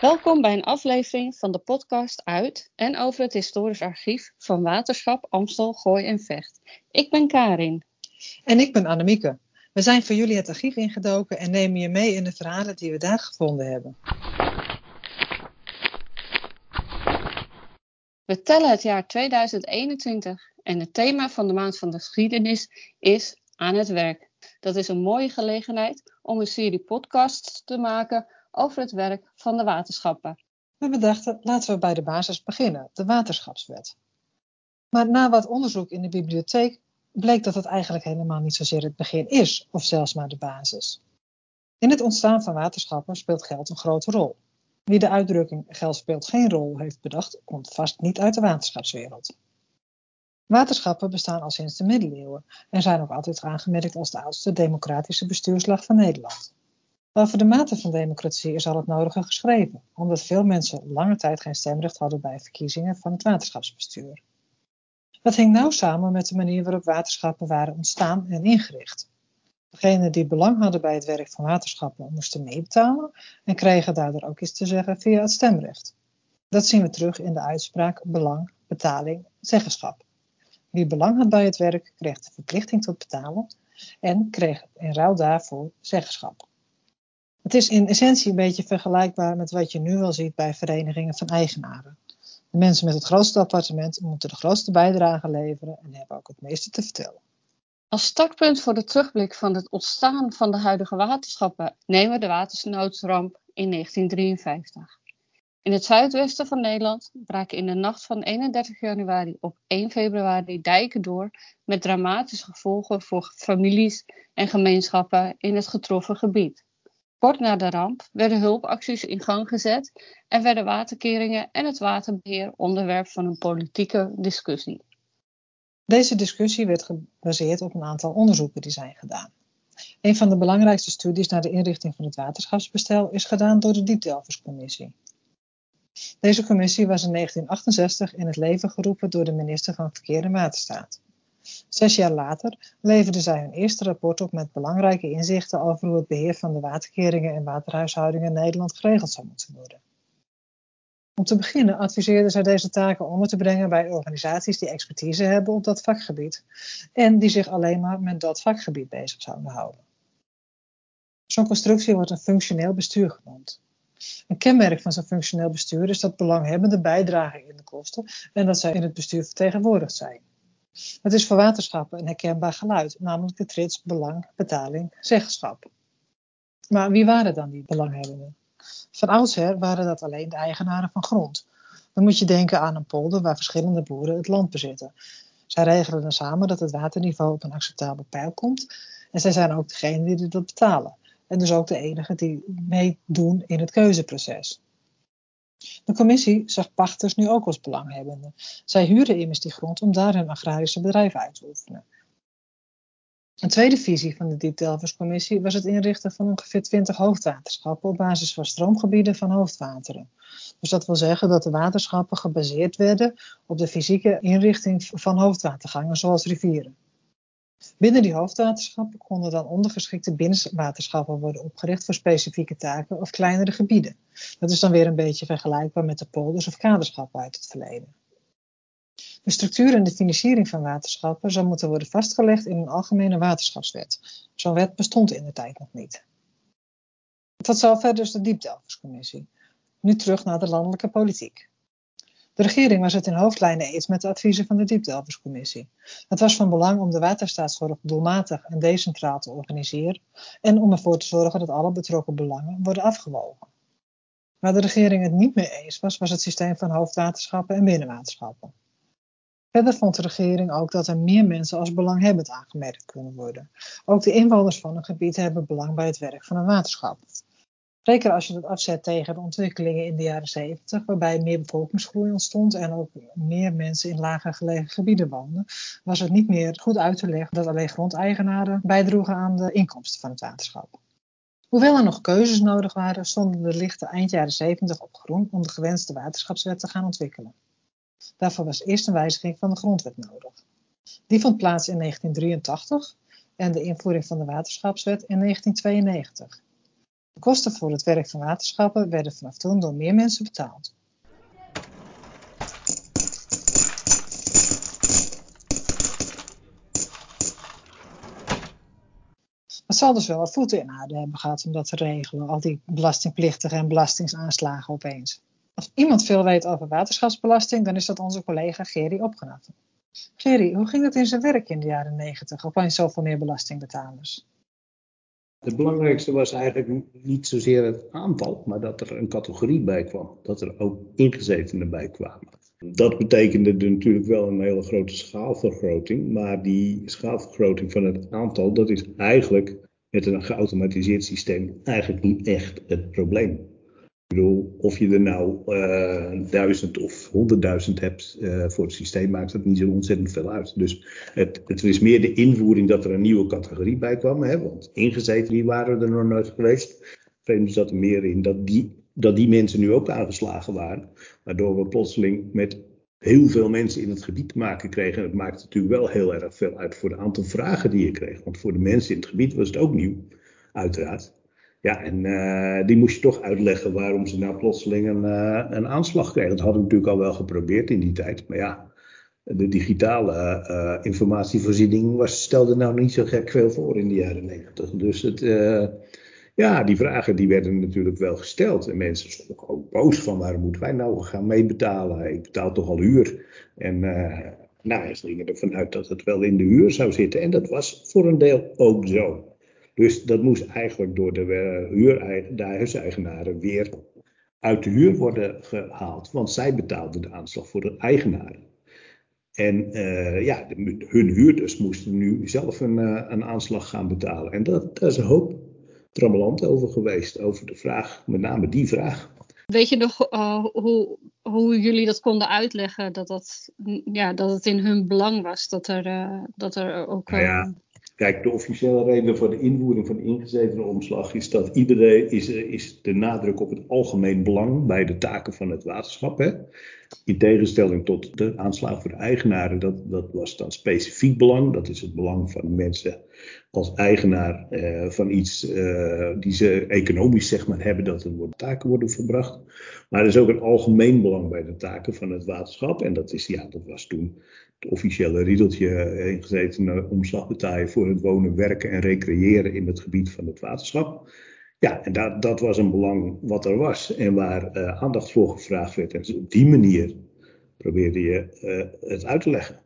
Welkom bij een aflevering van de podcast uit en over het historisch archief van Waterschap Amstel, Gooi en Vecht. Ik ben Karin. En ik ben Annemieke. We zijn voor jullie het archief ingedoken en nemen je mee in de verhalen die we daar gevonden hebben. We tellen het jaar 2021 en het thema van de maand van de geschiedenis is aan het werk. Dat is een mooie gelegenheid om een serie podcasts te maken over het werk van de waterschappen. We bedachten, laten we bij de basis beginnen, de waterschapswet. Maar na wat onderzoek in de bibliotheek bleek dat het eigenlijk helemaal niet zozeer het begin is, of zelfs maar de basis. In het ontstaan van waterschappen speelt geld een grote rol. Wie de uitdrukking geld speelt geen rol heeft bedacht, komt vast niet uit de waterschapswereld. Waterschappen bestaan al sinds de middeleeuwen en zijn ook altijd aangemerkt als de oudste democratische bestuurslag van Nederland. Over de mate van democratie is al het nodige geschreven, omdat veel mensen lange tijd geen stemrecht hadden bij verkiezingen van het waterschapsbestuur. Dat hing nauw samen met de manier waarop waterschappen waren ontstaan en ingericht. Degenen die belang hadden bij het werk van waterschappen moesten meebetalen en kregen daardoor ook iets te zeggen via het stemrecht. Dat zien we terug in de uitspraak belang, betaling, zeggenschap. Wie belang had bij het werk kreeg de verplichting tot betalen en kreeg in ruil daarvoor zeggenschap. Het is in essentie een beetje vergelijkbaar met wat je nu wel ziet bij verenigingen van eigenaren. De mensen met het grootste appartement moeten de grootste bijdrage leveren en hebben ook het meeste te vertellen. Als startpunt voor de terugblik van het ontstaan van de huidige waterschappen nemen we de watersnoodramp in 1953. In het zuidwesten van Nederland braken in de nacht van 31 januari op 1 februari dijken door met dramatische gevolgen voor families en gemeenschappen in het getroffen gebied. Kort na de ramp werden hulpacties in gang gezet en werden waterkeringen en het waterbeheer onderwerp van een politieke discussie. Deze discussie werd gebaseerd op een aantal onderzoeken die zijn gedaan. Een van de belangrijkste studies naar de inrichting van het waterschapsbestel is gedaan door de Diepdelverscommissie. Deze commissie was in 1968 in het leven geroepen door de minister van Verkeer en Waterstaat. Zes jaar later leverden zij hun eerste rapport op met belangrijke inzichten over hoe het beheer van de waterkeringen en waterhuishoudingen in Nederland geregeld zou moeten worden. Om te beginnen adviseerden zij deze taken onder te brengen bij organisaties die expertise hebben op dat vakgebied en die zich alleen maar met dat vakgebied bezig zouden houden. Zo'n constructie wordt een functioneel bestuur genoemd. Een kenmerk van zo'n functioneel bestuur is dat belanghebbenden bijdragen in de kosten en dat zij in het bestuur vertegenwoordigd zijn. Het is voor waterschappen een herkenbaar geluid, namelijk de trits belang, betaling, zeggenschap. Maar wie waren dan die belanghebbenden? Van oudsher waren dat alleen de eigenaren van grond. Dan moet je denken aan een polder waar verschillende boeren het land bezitten. Zij regelen dan samen dat het waterniveau op een acceptabel peil komt en zij zijn ook degene die dat betalen. En dus ook de enige die meedoen in het keuzeproces. De commissie zag pachters nu ook als belanghebbenden. Zij huren immers die grond om daar hun agrarische bedrijf uit te oefenen. Een tweede visie van de Diepdelverscommissie was het inrichten van ongeveer 20 hoofdwaterschappen op basis van stroomgebieden van hoofdwateren. Dus dat wil zeggen dat de waterschappen gebaseerd werden op de fysieke inrichting van hoofdwatergangen zoals rivieren. Binnen die hoofdwaterschappen konden dan ondergeschikte binnenwaterschappen worden opgericht voor specifieke taken of kleinere gebieden. Dat is dan weer een beetje vergelijkbaar met de polders of kaderschappen uit het verleden. De structuur en de financiering van waterschappen zou moeten worden vastgelegd in een algemene waterschapswet. Zo'n wet bestond in de tijd nog niet. Tot zover dus de Diepdelverscommissie. Nu terug naar de landelijke politiek. De regering was het in hoofdlijnen eens met de adviezen van de Diepdelverscommissie. Het was van belang om de waterstaatszorg doelmatig en decentraal te organiseren en om ervoor te zorgen dat alle betrokken belangen worden afgewogen. Waar de regering het niet mee eens was, was het systeem van hoofdwaterschappen en binnenwaterschappen. Verder vond de regering ook dat er meer mensen als belanghebbend aangemerkt kunnen worden. Ook de inwoners van een gebied hebben belang bij het werk van een waterschap. Zeker als je dat afzet tegen de ontwikkelingen in de jaren 70, waarbij meer bevolkingsgroei ontstond en ook meer mensen in lager gelegen gebieden woonden, was het niet meer goed uit te leggen dat alleen grondeigenaren bijdroegen aan de inkomsten van het waterschap. Hoewel er nog keuzes nodig waren, stonden de lichten eind jaren 70 op groen om de gewenste waterschapswet te gaan ontwikkelen. Daarvoor was eerst een wijziging van de grondwet nodig. Die vond plaats in 1983 en de invoering van de waterschapswet in 1992. De kosten voor het werk van waterschappen werden vanaf toen door meer mensen betaald. Het zal dus wel wat voeten in aarde hebben gehad om dat te regelen, al die belastingplichtige en belastingsaanslagen opeens. Als iemand veel weet over waterschapsbelasting, dan is dat onze collega Gerry Opgenatten. Gerry, hoe ging het in zijn werk in de jaren negentig? Opeens zoveel meer belastingbetalers. Het belangrijkste was eigenlijk niet zozeer het aantal, maar dat er een categorie bij kwam. Dat er ook ingezetenen bij kwamen. Dat betekende natuurlijk wel een hele grote schaalvergroting, maar die schaalvergroting van het aantal, dat is eigenlijk met een geautomatiseerd systeem eigenlijk niet echt het probleem. Ik bedoel, of je er nou uh, duizend of honderdduizend hebt uh, voor het systeem, maakt het niet zo ontzettend veel uit. Dus het, het is meer de invoering dat er een nieuwe categorie bij kwam. Hè, want ingezeten die waren er nog nooit geweest. Vreemd zat er meer in dat die, dat die mensen nu ook aangeslagen waren. Waardoor we plotseling met heel veel mensen in het gebied te maken kregen. En het maakt natuurlijk wel heel erg veel uit voor het aantal vragen die je kreeg. Want voor de mensen in het gebied was het ook nieuw, uiteraard. Ja, en uh, die moest je toch uitleggen waarom ze nou plotseling een, uh, een aanslag kregen. Dat hadden we natuurlijk al wel geprobeerd in die tijd. Maar ja, de digitale uh, informatievoorziening was, stelde nou niet zo gek veel voor in de jaren negentig. Dus het, ja, die vragen die werden natuurlijk wel gesteld. En mensen zijn ook boos van waarom moeten wij nou gaan meebetalen? Ik betaal toch al huur. En nou, ze gingen ervan uit dat het wel in de huur zou zitten. En dat was voor een deel ook zo. Dus dat moest eigenlijk door de, uh, huur, de huiseigenaren weer uit de huur worden gehaald. Want zij betaalden de aanslag voor de eigenaren. En uh, ja, de, hun huurders moesten nu zelf een, uh, een aanslag gaan betalen. En dat, daar is een hoop trammeland over geweest. Over de vraag, met name die vraag. Weet je nog uh, hoe, hoe jullie dat konden uitleggen? Dat, dat, ja, dat het in hun belang was dat er, dat er ook. Nou ja, Kijk, de officiële reden voor de invoering van de omslag is dat iedereen is, is de nadruk op het algemeen belang bij de taken van het waterschap. Hè? In tegenstelling tot de aanslag voor de eigenaren, dat, dat was dan specifiek belang. Dat is het belang van mensen als eigenaar eh, van iets eh, die ze economisch zeg maar, hebben, dat er taken worden verbracht. Maar er is ook een algemeen belang bij de taken van het waterschap. En dat, is, ja, dat was toen het officiële riedeltje eh, ingezeten omslag betalen voor het wonen, werken en recreëren in het gebied van het waterschap. Ja, en dat, dat was een belang wat er was en waar aandacht voor gevraagd werd. En op die manier probeerde je het uit te leggen.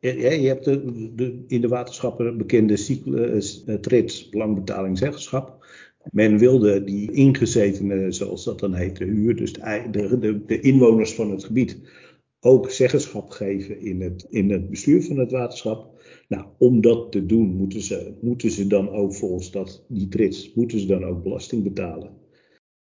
Je, hebt de, de, in de waterschappen bekende cyclus, uh, trits, belangbetaling, zeggenschap. Men wilde die ingezetenen, zoals dat dan heet, de huur, dus de, de, de inwoners van het gebied, ook zeggenschap geven in het, in het bestuur van het waterschap. Nou, om dat te doen moeten ze, moeten ze dan ook volgens dat, die trits, moeten ze dan ook belasting betalen.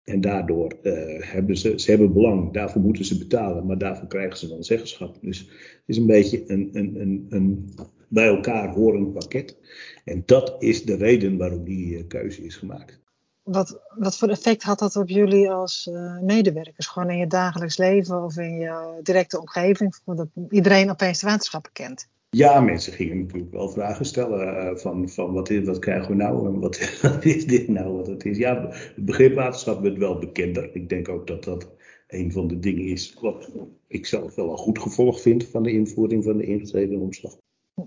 En daardoor uh, hebben ze, ze hebben belang, daarvoor moeten ze betalen, maar daarvoor krijgen ze dan zeggenschap. Dus het is een beetje een, een, een, een bij elkaar horend pakket. En dat is de reden waarom die uh, keuze is gemaakt. Wat, wat voor effect had dat op jullie als uh, medewerkers? Gewoon in je dagelijks leven of in je directe omgeving? Dat iedereen opeens de waterschappen kent. Ja, mensen gingen natuurlijk wel vragen stellen uh, van, van wat, is, wat krijgen we nou en wat, wat, is dit nou wat het is. Ja, het begrip waterschap werd wel bekender. Ik denk ook dat dat een van de dingen is wat ik zelf wel een goed gevolg vind van de invoering van de ingezeten omslag.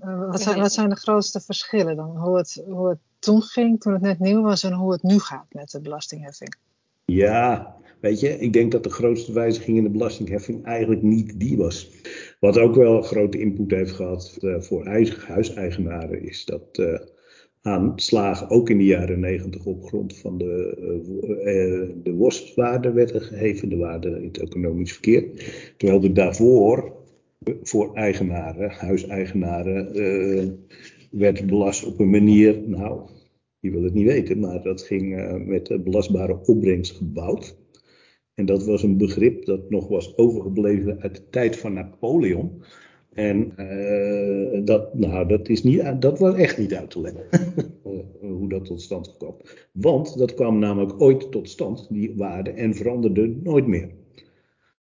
Uh, wat, zijn, wat zijn de grootste verschillen dan? Hoe het, hoe het toen ging, toen het net nieuw was, en hoe het nu gaat met de belastingheffing? Ja, weet je, ik denk dat de grootste wijziging in de belastingheffing eigenlijk niet die was. Wat ook wel een grote input heeft gehad uh, voor huiseigenaren, is dat uh, aanslagen ook in de jaren negentig op grond van de, uh, de worstwaarde werden geheven, de waarde in het economisch verkeer. Terwijl er daarvoor voor eigenaren, huiseigenaren, werd belast op een manier, nou, je wil het niet weten, maar dat ging met belastbare opbrengst gebouwd. En dat was een begrip dat nog was overgebleven uit de tijd van Napoleon. En uh, dat, nou, dat, is niet, dat was echt niet uit te leggen hoe dat tot stand kwam. Want dat kwam namelijk ooit tot stand, die waarde, en veranderde nooit meer.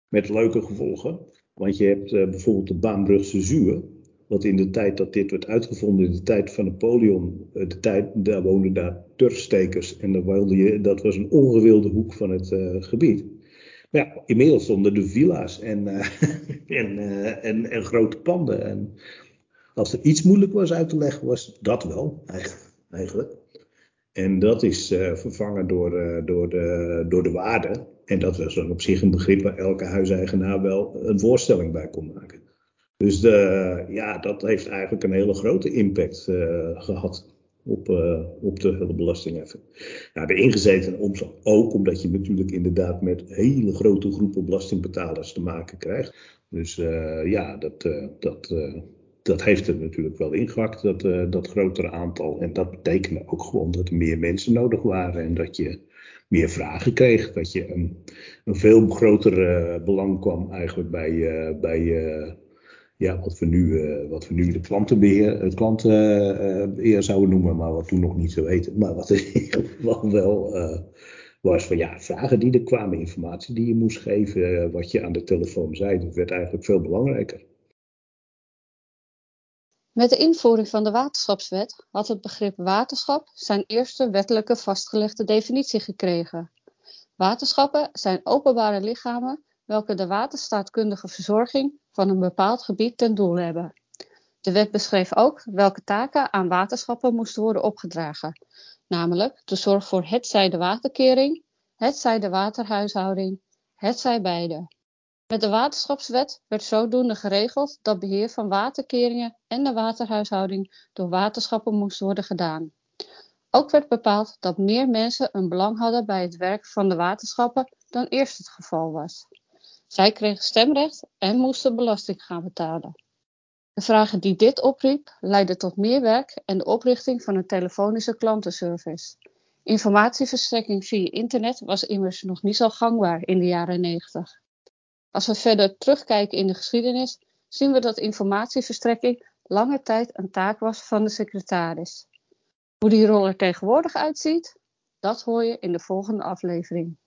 Met leuke gevolgen. Want je hebt uh, bijvoorbeeld de Baanbrugse Zuur Want in de tijd dat dit werd uitgevonden, in de tijd van Napoleon, eh, de tijd, daar woonden daar turfstekers. En je, dat was een ongewilde hoek van het gebied. Ja, inmiddels stonden de villa's en, en, uh, en, en, grote panden. En als er iets moeilijk was uit te leggen, was dat wel, eigenlijk. En dat is vervangen door, door, de, door de waarde. En dat was dan op zich een begrip waar elke huiseigenaar wel een voorstelling bij kon maken. Dus de, ja, dat heeft eigenlijk een hele grote impact gehad op, uh, op de hele belastingheffing. Nou, de ingezeten omslag ook, omdat je natuurlijk inderdaad met hele grote groepen belastingbetalers te maken krijgt. Dus uh, ja, dat, dat, dat heeft er natuurlijk wel ingehakt, dat, dat grotere aantal. En dat betekende ook gewoon dat er meer mensen nodig waren en dat je meer vragen kreeg. Dat je een, een veel groter belang kwam eigenlijk bij, bij ja, wat, we nu, uh, wat we nu de klantenbeheer, het klantenbeheer zouden noemen, maar wat toen nog niet zo heette. Maar wat in ieder geval wel uh, was van ja, vragen die er kwamen, informatie die je moest geven, uh, wat je aan de telefoon zei, dat werd eigenlijk veel belangrijker. Met de invoering van de waterschapswet had het begrip waterschap zijn eerste wettelijke vastgelegde definitie gekregen. Waterschappen zijn openbare lichamen welke de waterstaatkundige verzorging van een bepaald gebied ten doel hebben. De wet beschreef ook welke taken aan waterschappen moesten worden opgedragen, namelijk de zorg voor hetzij de waterkering, hetzij de waterhuishouding, hetzij beide. Met de waterschapswet werd zodoende geregeld dat beheer van waterkeringen en de waterhuishouding door waterschappen moest worden gedaan. Ook werd bepaald dat meer mensen een belang hadden bij het werk van de waterschappen dan eerst het geval was. Zij kregen stemrecht en moesten belasting gaan betalen. De vragen die dit opriep leidden tot meer werk en de oprichting van een telefonische klantenservice. Informatieverstrekking via internet was immers nog niet zo gangbaar in de jaren 90. Als we verder terugkijken in de geschiedenis, zien we dat informatieverstrekking lange tijd een taak was van de secretaris. Hoe die rol er tegenwoordig uitziet, dat hoor je in de volgende aflevering.